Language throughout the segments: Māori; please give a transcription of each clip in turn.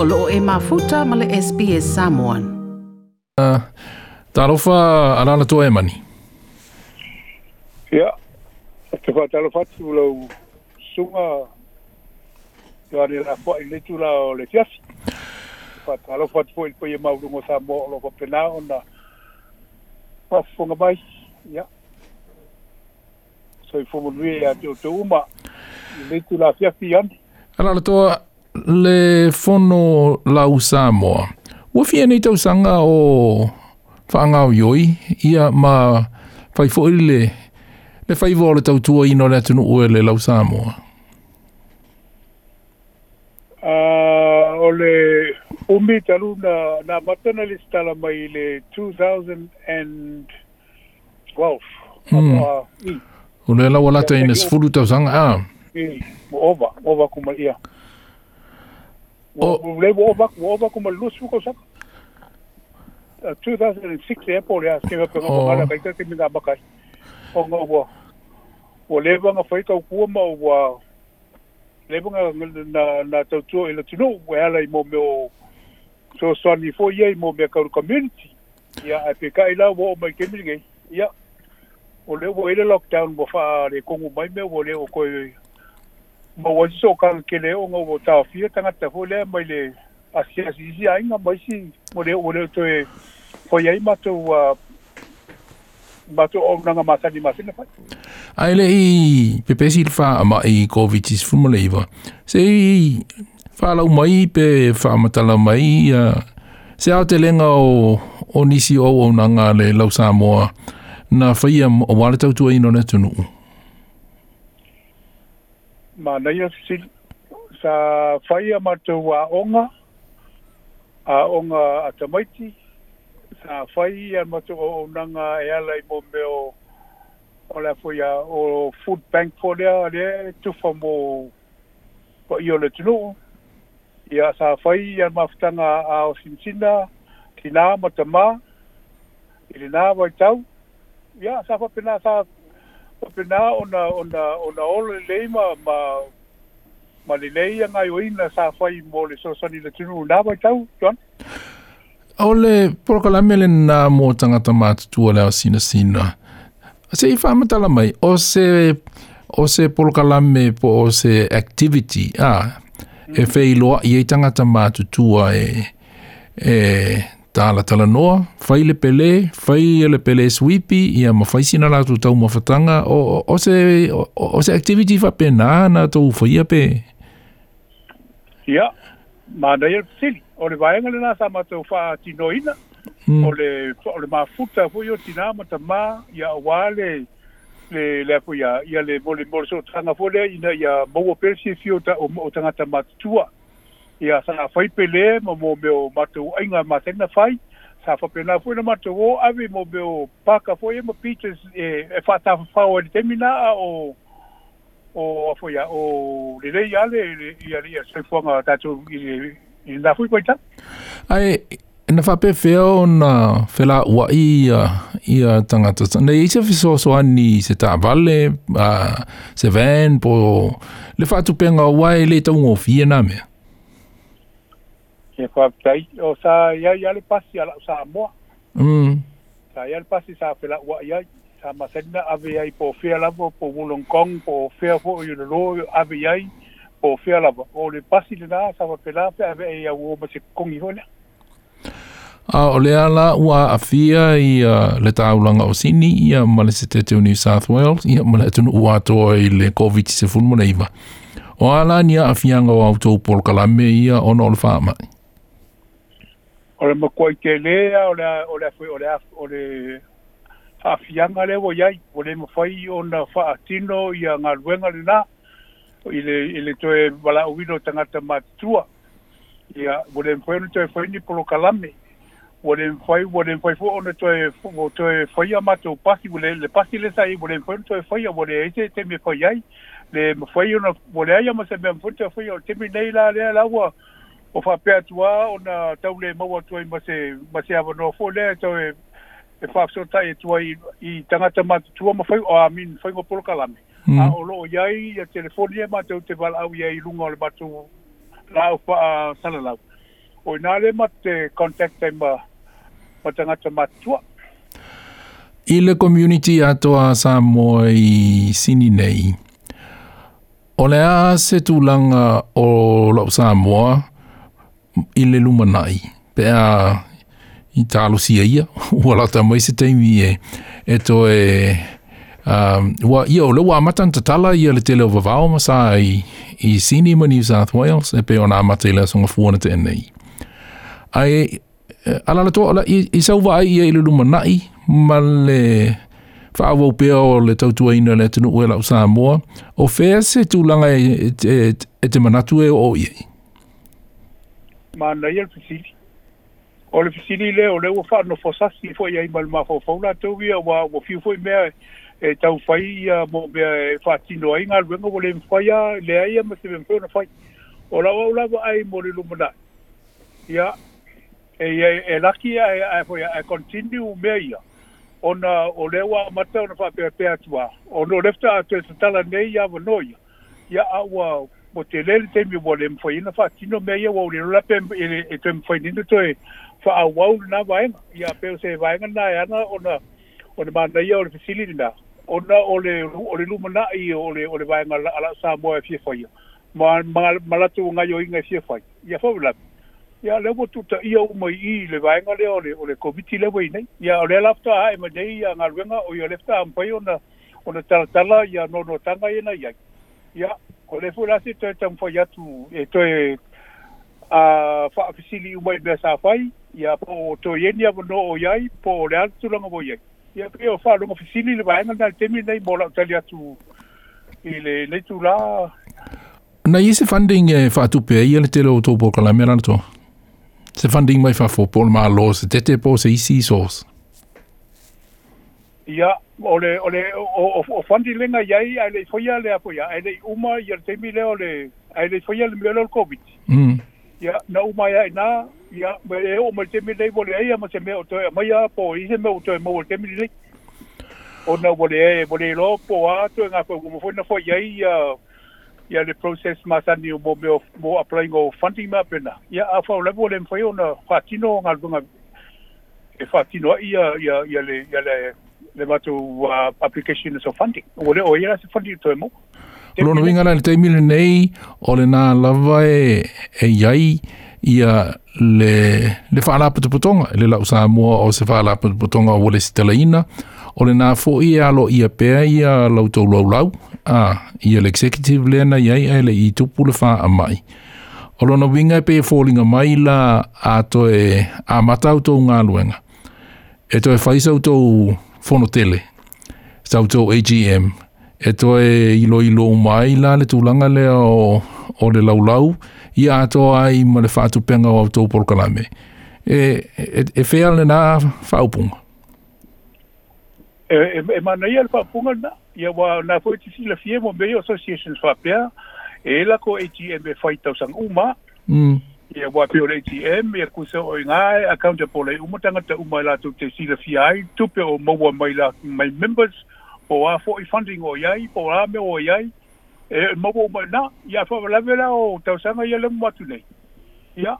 o loo e mafuta male SPS Samoan. Uh, tarofa arana tō e mani. Ia, yeah. te whai tarofa tū lau sunga te are la kua i letu la o le fiasi. Tarofa tū i pui e maurungo sa mō o loko pena o na pafunga mai. Ia. Yeah. So i fumunui e a te o te uma i letu la fiasi ian. Arana tō le fono la Samoa. Ua fia nei tau sanga o whaangau yoi, ia ma fai fōi le, le fai vō le tau tua ino le atunu ue le lau Samoa. Uh, o le umi talu na, na matana le stala mai le 2012. Hmm. Uh, o le lau alata ina sifuru tau sanga, ah. Mm. Ova, ova kumai ia. Yeah. Le wo ba wo ba ko malu su ko sa. 2006 ya pole as ke ba ko ba ba ka ke mi na ba ka. O ngo wo. Wo le ba ngo ka ku ma wo. Le ba ngo na na to to ile to no wo ala mo me o. So so ni fo ye mo me ka community. Ya a pe ka ila wo ma ke mi ngai. Ya. Wo le wo ile lockdown bo fa le ko mo mai me wo le o ko ma wasi so ka ke le o ngo ta fi ta ngata ho le mai le a si si si ai nga mo si mo le uh, o le to e ko ye ma to wa ma to o na ma sa ni ma sina pai ai le i pe pe si fa ma i ko vi ti fu mo le va se i fa la mai pe fa ma ta la mai a se a te lenga o o nisi o o nga le lau sa mo na fa ia o wale tau tu i no le tunu u ma nei si sa faia ma tu wa onga a onga atamaiti sa faia ma tu o nanga e ala i bombe o o la foia o food bank for dea le tu fa mo ko io le tu no ia sa faia ma ftanga a o sinsina ki na ma tama ile na wa tau ia sa fa pina sa o pena ona ona ona ole leima ma ma le nei nga yo ina sa fai mo le so sani le tinu na ba tau ton ole prokala mele na mo tanga tama tu ole sina sina se i fa mata la mai o se o se prokala me po o se activity a ah, mm. e fe i lo i tanga tama tu e e Tāla tala noa, fai le pele, fai le pele sweepi, ia ma fai sina la tau mawhatanga, o, o, o, se, o, o se activity fa pe nā nā tau fai a pe? Ia, mā nei e sili, o le vaenga le nā sa ma tau wha tino ina, mm. o, le, o le mā futa hui o tina ma ta mā, ia a wā le, le, le apu ia, ia le mole mole so tanga fole, ina ia mōua persi fio ta, o, o tangata matua, mm ia sa fai pele mo mo me o mato ai nga ma tena fai sa fa pena fo na mato o ave mo me o paka fo e mo pitches e e fa ta fa o de mina o o fo ya o le le ya le ya ya se fo nga ta tu i i na fu koita ai na fa pe fe o na fe la wa i ia ia tanga to na i se fiso so ani se ta vale a se ven po le fa tu penga wa le ta un ofiena me ia Ke kwa tai o sa ya ya le pasi ala sa mo. Mm. Sa ya le pasi sa fela wa ya sa ma sedna ave ai po fea la po po wulong kong po fea fo yu le lo ave ai po fea la o le pasi le na sa fela pe ave ai ya wo ma se kong i hola. A o le ala ua a fia i uh, le taulanga o sini i a male se te New South Wales i a male atunu ua toa i le COVID-19 se fulmona iwa. O ala ni a a fianga o autou polkalame i a ono o le whaamai o le makuai kelea o le o le o le o le afianga le wo yai o le mafai o na faatino i a ngaluenga le na i le i le toe wala uino tangata matua i a o le mafai o toe fai ni polo kalame o le mafai o le mafai fuo o le toe o toe fai a matau pasi o le le pasi e le sai o le mafai o le toe fai a o le eite te me fai yai le mafai o le aia masabia mafai o le toe fai a o te me nei la lea la ua o fa pe atua ona taule mau atua i mase mase ava no fo le to e e fa so ta e tua i tangata ma tua ma fai o a min fai ngo polo kalame hmm. a o lo yai ya telefonia ma te te val au yai lunga le batu la o fa sala la o na le ma te contact e ma ma tangata ma tua i le community atua sa mo i sini nei ole a se tūlanga o lo Lausamoa, i le luma nai. Pea i tālo si ia, ua lata mai se teimi e, e to e, um, ua, ia o leo amatan tatala ia le tele o vavao masā i, i cinema New South Wales, e pe o nā amata i lea songa fuona te enei. Ai, e, ala la toa, i, i sau wa ai ia i le luma nai, ma le, whaawo pia o le tautua ina le tenu uela o Samoa, o fea se langa e, e, e, te manatu e o iei ma na yel fisili o le fisili le o le wafa no fosasi e fo ya imal ma fo fo la to wia wa wo fo me e tau fai ya mo be fa tino ai ngal wenga wo le ya le ai ma se ben na fai o la wa la ai mo le lumana ya e e e laki ya e, e fo ya e continue me ya ona o le wa mata ona fa pe pe atwa ona lefta atwa tala nei ya wo noia ya awau mo te lele te mi wole mfoi ina fa tino mea ia wau lero lape e-, e te mfoi nina to e fa a wau na vaenga ia peo se vaenga na e ana o na o na manda ia o le fisili nina o na o le o le luma na i o le o ala sa moa e fie fai ma malatu o ngayo inga e fie fai ia fa wala ia le mo tuta ia o mai i le vaenga le o le o le koviti le wai nei o le lafta a e ma nei ia ngaruenga o ia lefta ampai o na o na tala tala ia no no tanga e ia na iai Ya, ko le fu lasi to tam fo yatu e to e a fa fisili u mai besa fai ya po to yeni ya no o yai po le altu lo mo yai ya pe o fa lo mo fisili le vaenga dal temi nei bola tali atu e le le tu la na yese funding e fa tu pe ya le telo to po kala merato se funding mai fa fo po ma lo se tete po se isi source ia ole ole o o, o fondi lenga yai ai foi ale apo ya ai dei uma ia te mi le ole ai dei foi ale mele ol covid mm ia na uma ia e na ia me e o me te mi le vole e ia mo se me o te mai apo i se me o te mo te mi le o na vole vole lo po a to na ko mo foi na foi ia ia ia le process ma sa ni mo me mo applying o fondi ma pena ia a fa le vole mo foi ona fatino ngalunga e fatino ia ia ia le ia le le matu uh, applications of funding. O leo ia se funding to emo. Lo no vinga le teimile nei o le na lava e, e iai ia le le fa ala putonga le la usa mo o se fa ala putonga o le stela ina o le na fo ia lo ia pe ia lo to lo lo a ia le executive le na ia e le i tu pula fa a mai o lo no vinga pe folinga mai la ato e a mata to nga luenga e e fa isa fono tele. Sao tō AGM. E tō e ilo ilo mai la le tūlanga lea o, o le laulau. I a tō ai ma le whātu penga o tō porokalame. E, e, e whea le nā whaupunga. E, e, e mana ia le whaupunga nā. Ia wā nā fōi tisi la fie mō association associations whapea. E la ko AGM e whaitau sang uma. Mm ia ua peo le ATM ia kuse o inga e akaunta e po le umatanga ta umai tu te sila fi ai tupe o mo mai la mai members o a fo'i funding o iai po a me o iai e maua mo na ya ia la vela o tausanga ia lemu watu nei ia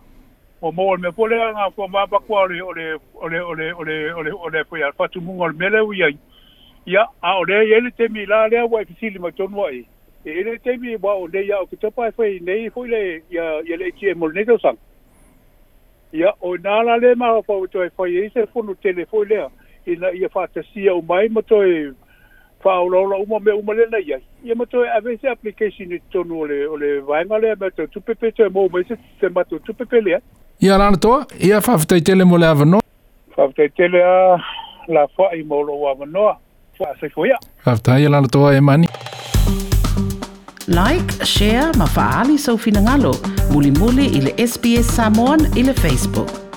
o mo me pole nga ko ma pa ko le o le o le o le po ya fa tu mungol mele wi ya a ole ye le te mi la le wa ki si li ma ton wa e ele te mi ba o e le ya o te pa fe nei fo le ya ya le ki e mo ne sa ya o na la le e e ma o fo to e fo se fo no tele fo le e na ya fa te si o mai mo to e fa o lo lo o me o le nei ya ya mo to e ave application to no le o le va nga le ma to tu pe pe to mo mo se se ma to tu pe pe le ya ya la to ya fa fa te tele mo le ave no fa fa te le a la fo i mo lo wa no fa se fo ya fa ta ya la to e mani Like, share ma faali sau finagalo. Muli muli i SBS Samoan i Facebook.